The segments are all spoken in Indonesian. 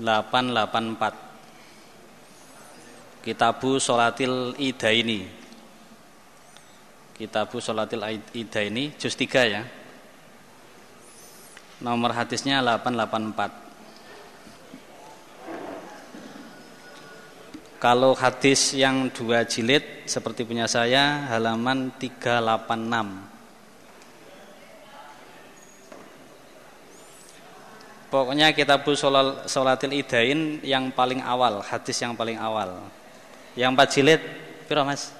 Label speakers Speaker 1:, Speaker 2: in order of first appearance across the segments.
Speaker 1: 884 Kitabu Sholatil Idaini. Kitabu Sholatil Idaini juz 3 ya. Nomor hadisnya 884 Kalau hadis yang dua jilid seperti punya saya halaman 386 Pokoknya kitabul sholatil idain yang paling awal, hadis yang paling awal. Yang empat jilid, piro Mas?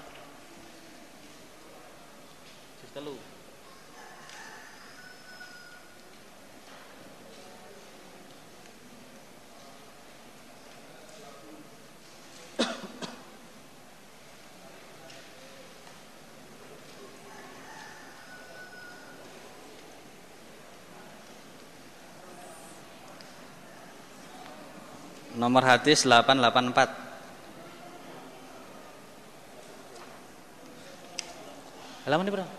Speaker 1: Nomor hadis 884. Halaman ini berapa?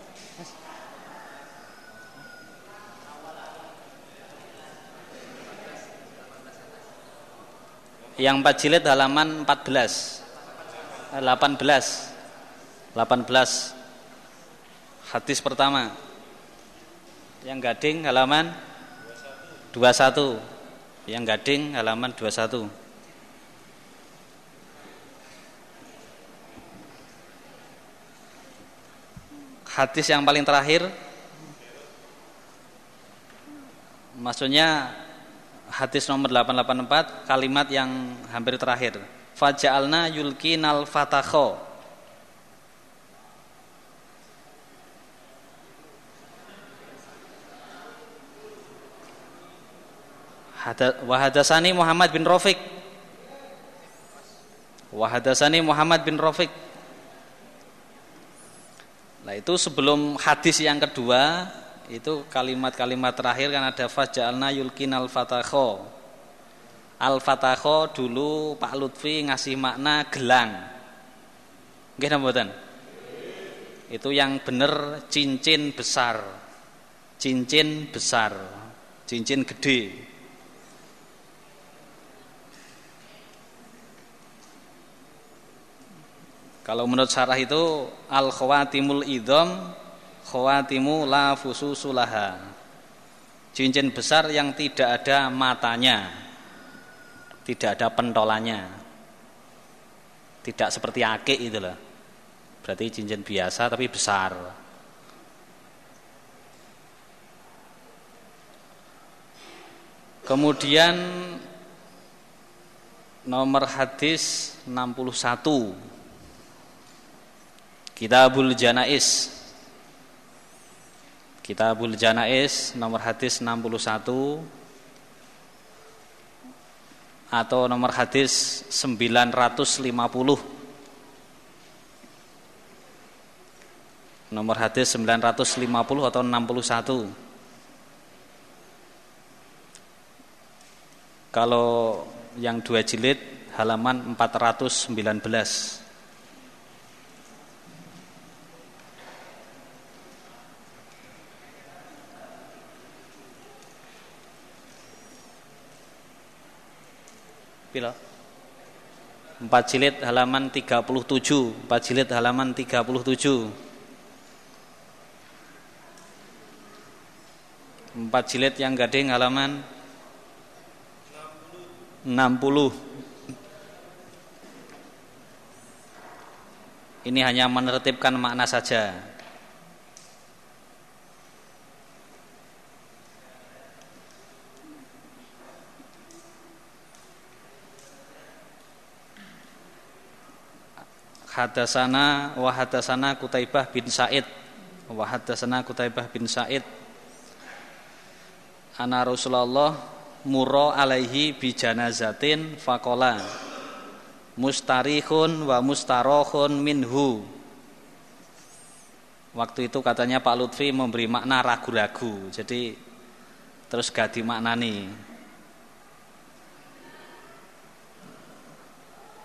Speaker 1: Yang empat jilid halaman 14 18 18 Hadis pertama. Yang gading halaman 21 Yang gading halaman 21 Hadis yang paling terakhir. Maksudnya hadis nomor 884 kalimat yang hampir terakhir. Faja'alna yulkinal fatakho Wahadasani Muhammad bin Rafiq. Wahadasani Muhammad bin Rafiq. Nah itu sebelum hadis yang kedua itu kalimat-kalimat terakhir kan ada faj'alna yulkin al-fatakho al-fatakho dulu Pak Lutfi ngasih makna gelang. Mboten? Itu yang benar cincin besar. Cincin besar. Cincin gede kalau menurut syarah itu al khawatimul idom khawatimu la fususulaha cincin besar yang tidak ada matanya tidak ada pentolannya tidak seperti akik itu loh. Berarti cincin biasa tapi besar. Kemudian nomor hadis 61 Kitabul Janais. Kitabul Janais nomor hadis 61 atau nomor hadis 950 nomor hadis 950 atau 61 kalau yang dua jilid halaman 419 Pila? 4 jilid halaman 37 4 jilid halaman 37 4 jilid yang gading halaman 60 Ini hanya menertibkan makna saja Hadasana wa hadasana Kutaibah bin Said. Wa hadasana Kutaibah bin Said. Ana Rasulullah muro alaihi bi janazatin faqala mustarihun wa mustarohun minhu. Waktu itu katanya Pak Lutfi memberi makna ragu-ragu. Jadi terus ganti maknani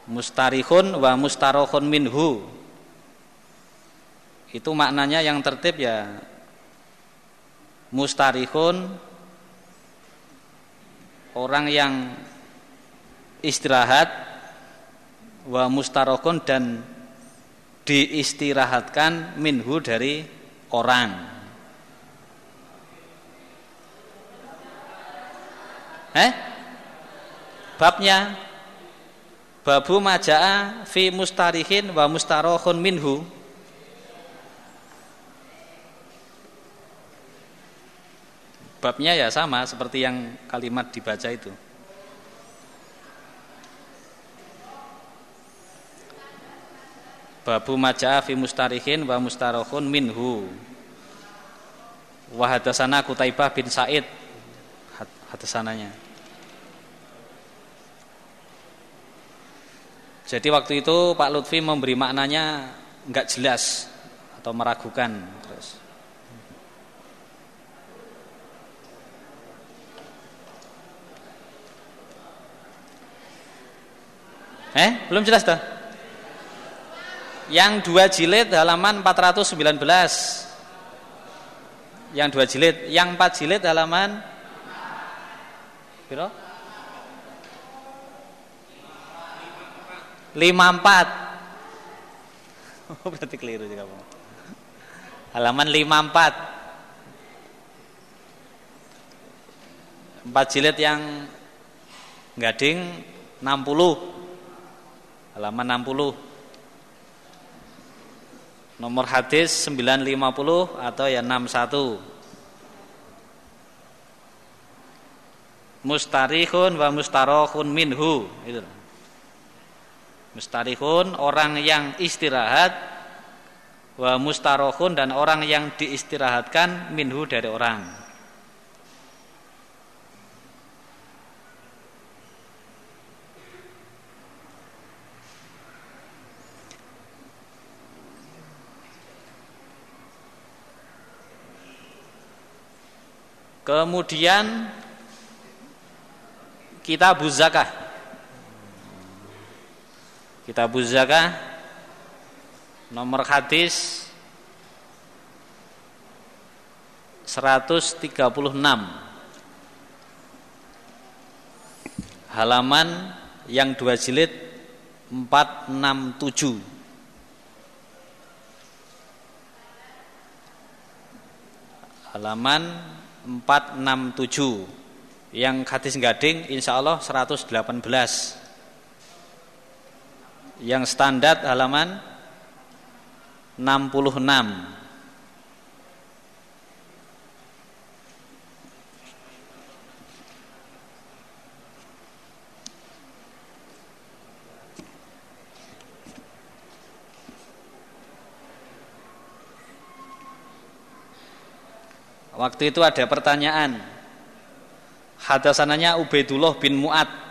Speaker 1: mustarihun wa mustarohun minhu itu maknanya yang tertib ya mustarihun orang yang istirahat wa mustarokun dan diistirahatkan minhu dari orang. Eh? Babnya Babu majaa fi mustarihin wa mustarohun minhu Babnya ya sama seperti yang kalimat dibaca itu. Babu maja fi mustarihin wa mustarohun minhu. Wa hadasana Kutaibah bin Said hadasananya. Jadi waktu itu Pak Lutfi memberi maknanya enggak jelas atau meragukan terus. Eh, belum jelas dah? Yang dua jilid halaman 419. Yang dua jilid, yang empat jilid halaman Piro? 54. Oh, berarti keliru juga, Bang. Halaman 54. Empat jilid yang gading 60 halaman 60 nomor hadis 950 atau ya 61 mustarihun wa mustarohun minhu itu mustarihun orang yang istirahat wa mustarohun dan orang yang diistirahatkan minhu dari orang Kemudian kita buzakah. Kita buzakah nomor hadis 136 halaman yang dua jilid 467 halaman 467 yang hadis gading insya Allah 118 yang standar halaman 66 Waktu itu ada pertanyaan. Hadasananya Ubaidullah bin Mu'ad.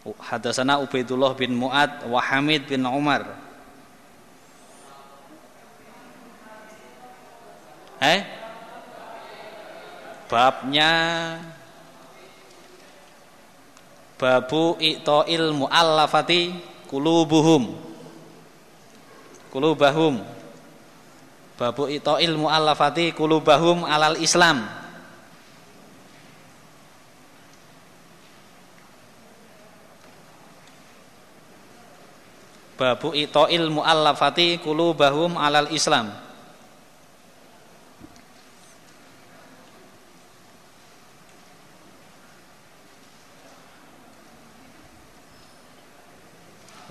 Speaker 1: Hadasana Ubaidullah bin Mu'ad wa Hamid bin Umar. Eh? Babnya Babu i'ta'il mu'allafati kulubuhum. Kulubahum Babu ilmu mu'allafati kulubahum alal Islam. Babu ilmu mu'allafati kulubahum alal Islam.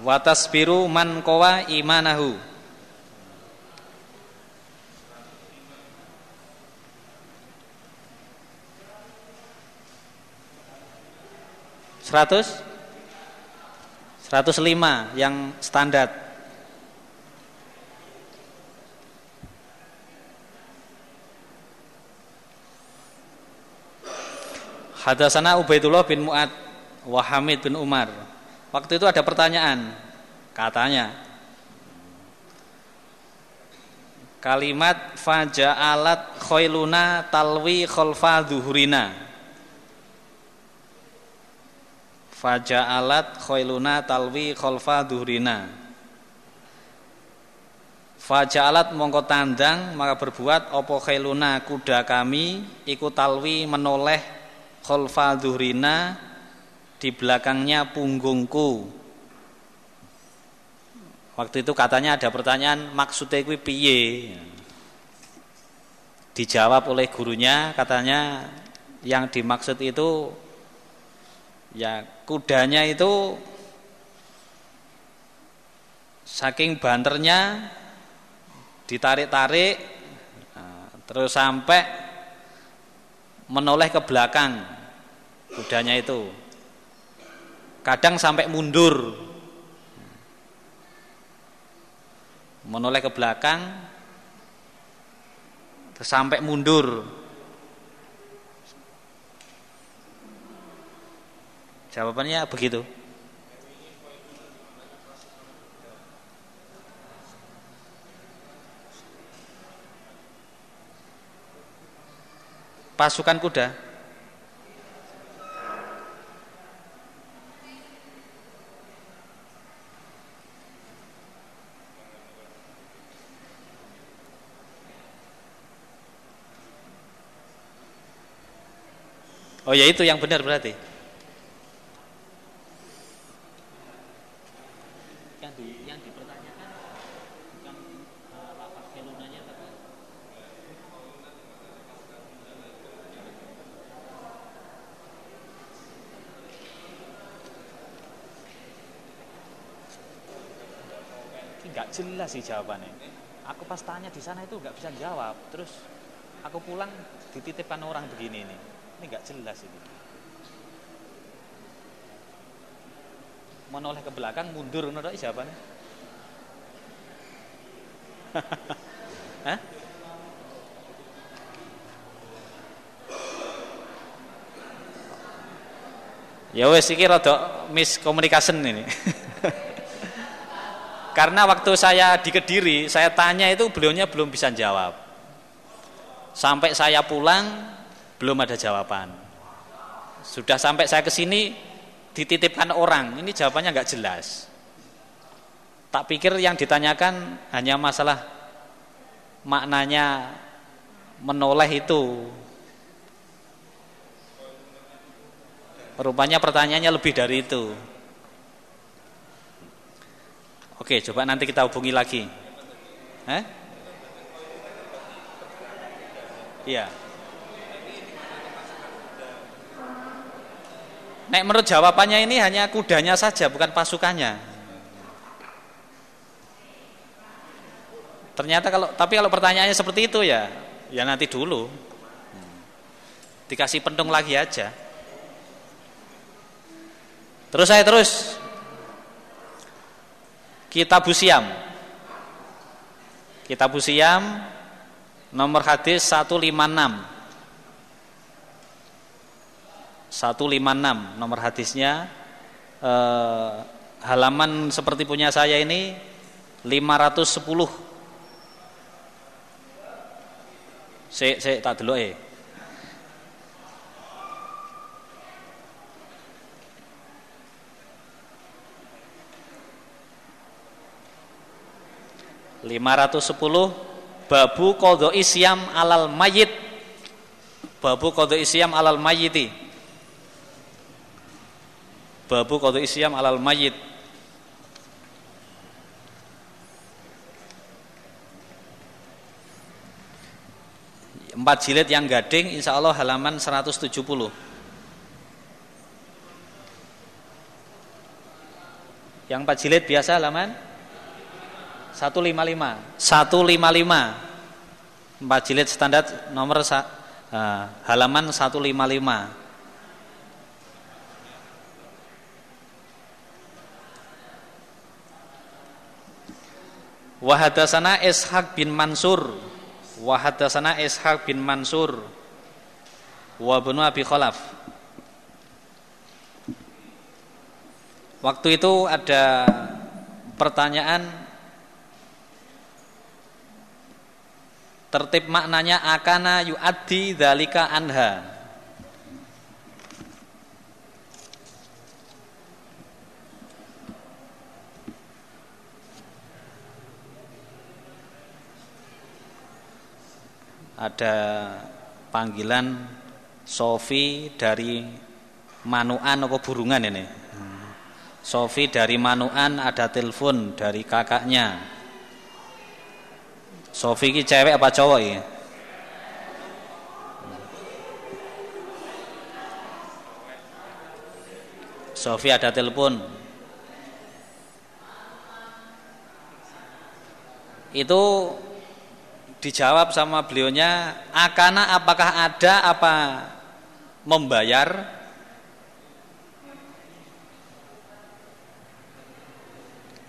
Speaker 1: Watasbiru man kowa imanahu 100 105 yang standar. Hadasana Ubaidullah bin Mu'ad Wahamid bin Umar. Waktu itu ada pertanyaan Katanya Kalimat Faja'alat khoiluna talwi kholfa duhurina Faja'alat khailuna talwi khalfa duhrina. Faja'alat mongko tandang maka berbuat opo khailuna kuda kami iku talwi menoleh khalfa duhrina di belakangnya punggungku. Waktu itu katanya ada pertanyaan maksudnya kuwi piye? Dijawab oleh gurunya katanya yang dimaksud itu ya kudanya itu saking banternya ditarik-tarik nah, terus sampai menoleh ke belakang kudanya itu kadang sampai mundur menoleh ke belakang sampai mundur. Jawabannya begitu. Pasukan kuda Oh ya itu yang benar berarti. Yang di, yang dipertanyakan bukan uh, lapak kelunanya tapi sih jawabannya. Aku pas tanya di sana itu nggak bisa jawab. Terus aku pulang dititipkan orang begini nih ini nggak jelas ini menoleh ke belakang mundur menurut jawabannya Hah? Ya wes iki rada miscommunication ini. Karena waktu saya di Kediri, saya tanya itu beliaunya belum bisa jawab. Sampai saya pulang, belum ada jawaban. Sudah sampai saya ke sini dititipkan orang, ini jawabannya nggak jelas. Tak pikir yang ditanyakan hanya masalah maknanya menoleh itu. Rupanya pertanyaannya lebih dari itu. Oke, coba nanti kita hubungi lagi. Eh? Iya. Nek menurut jawabannya ini hanya kudanya saja, bukan pasukannya. Ternyata kalau tapi kalau pertanyaannya seperti itu ya, ya nanti dulu. Dikasih pentung lagi aja. Terus saya terus. Kitab Siam. Kitab Siam nomor hadis 156. 156 nomor hadisnya eh, halaman seperti punya saya ini 510 saya saya tak dulu eh lima ratus sepuluh babu kodo isyam alal mayit. Babu kodo isyam alal mayiti. Babu qadha isyam alal mayit. Empat jilid yang gading insya Allah halaman 170 Yang empat jilid biasa halaman 155 155 Empat jilid standar nomor uh, halaman 155 Wahadasana Ishaq bin Mansur. Wahadasana Ishaq bin Mansur. Wabnu Abi Khalaf. Waktu itu ada pertanyaan Tertib maknanya akana yu'addi dalika anha ada panggilan Sofi dari Manuan apa burungan ini? Sofi dari Manuan ada telepon dari kakaknya. Sofi ki cewek apa cowok ya? Sofi ada telepon. Itu dijawab sama beliaunya, akana apakah ada apa membayar?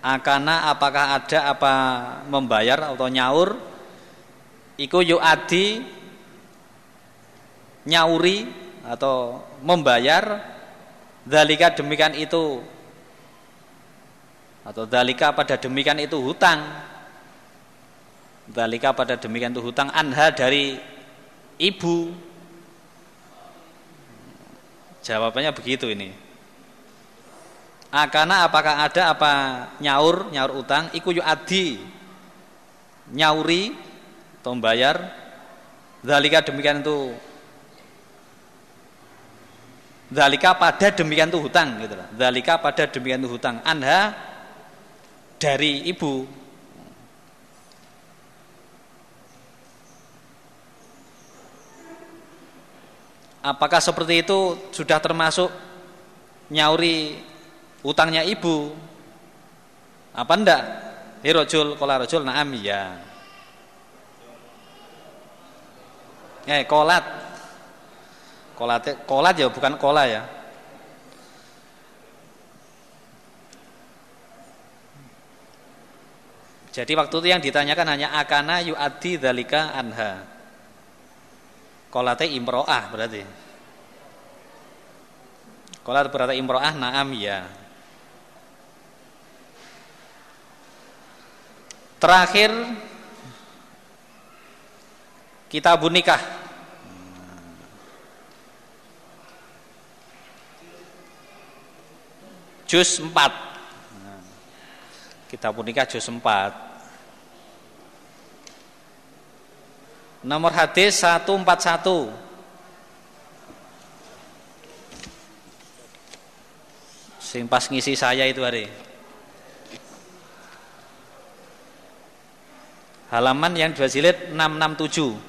Speaker 1: Akana apakah ada apa membayar atau nyaur? Iku yu adi nyauri atau membayar. Dalika demikian itu. Atau dalika pada demikian itu hutang. Dalika pada demikian itu hutang anha dari ibu. Jawabannya begitu ini Akana apakah ada apa nyaur nyaur utang iku yu adi. Nyauri atau membayar zalika demikian itu. Zalika pada demikian itu hutang gitu loh. Zalika pada demikian itu hutang. Anha dari ibu. Apakah seperti itu sudah termasuk nyauri utangnya ibu apa ndak ini rojul kola rojul naam ya eh kolat kolat kolat ya bukan kola ya Jadi waktu itu yang ditanyakan hanya akana yu'addi dalika anha. Kolate imro'ah berarti. Kolat berarti imro'ah naam ya. Terakhir kita bunikah. Juz 4. Kita bunikah juz 4. Nomor hadis 141. Sing pas ngisi saya itu hari. Halaman yang dua jilid 667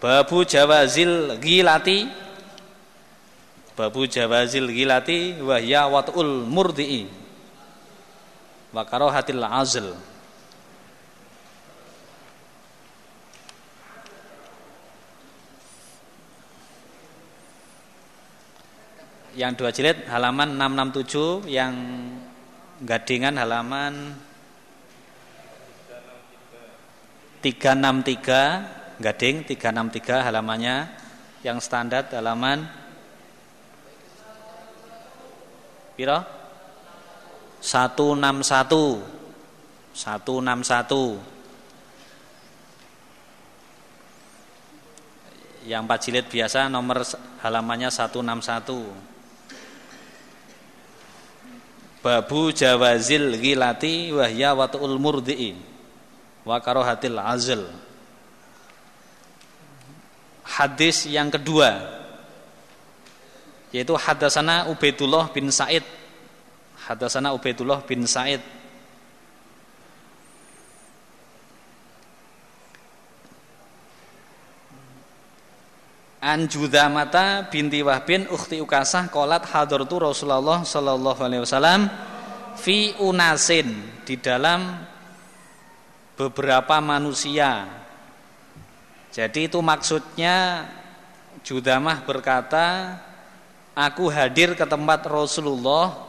Speaker 1: Babu Jawazil Gilati Babu Jawazil Gilati wahya wat'ul murdi'i. Wa karahatil azl. Yang dua jilid halaman 667 yang Gadingan halaman 363 Gading 363 halamannya yang standar halaman piro? 161 161 yang 4 jilid biasa nomor halamannya 161 Babu jawazil gilati wahya watul murdi'i wa karohatil azl. Hadis yang kedua yaitu hadasana Ubaidullah bin Said. Hadasana Ubaidullah bin Said. An Judamata binti Wahbin ukhti Ukasah qalat hadartu Rasulullah sallallahu alaihi wasallam fi unasin di dalam beberapa manusia. Jadi itu maksudnya Judamah berkata, aku hadir ke tempat Rasulullah.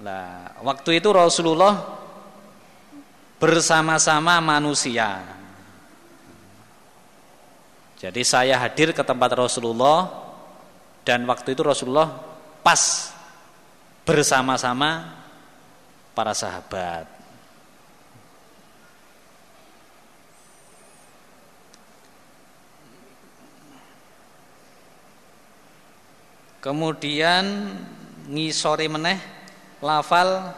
Speaker 1: Nah, waktu itu Rasulullah bersama-sama manusia. Jadi saya hadir ke tempat Rasulullah dan waktu itu Rasulullah pas bersama-sama para sahabat. Kemudian ngisori meneh lafal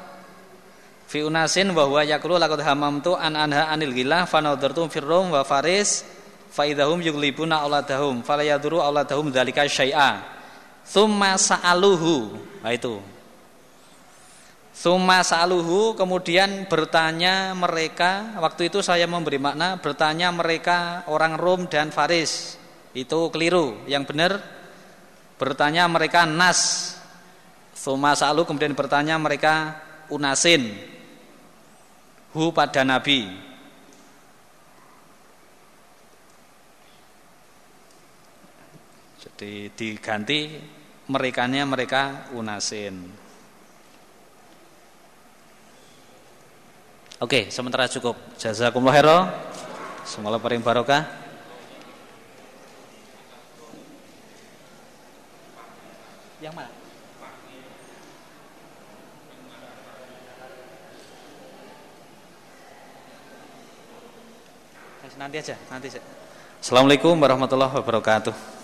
Speaker 1: fi unasin wa huwa yaqulu laqad hamamtu an anha anil ghilah fa nadartu firrum wa faris faidahum yuglibuna auladahum fala yaduru auladahum dzalika syai'a. Thumma sa'aluhu. Nah itu. Suma sa'aluhu kemudian bertanya mereka waktu itu saya memberi makna bertanya mereka orang Rom dan Faris. Itu keliru. Yang benar bertanya mereka Nas. Suma sa'aluhu kemudian bertanya mereka Unasin. Hu pada Nabi jadi diganti merekanya mereka Unasin Oke, sementara cukup. Jazakumullah khairan. Semoga paling barokah. Yang mana? Nanti aja, nanti aja. Assalamualaikum warahmatullahi wabarakatuh.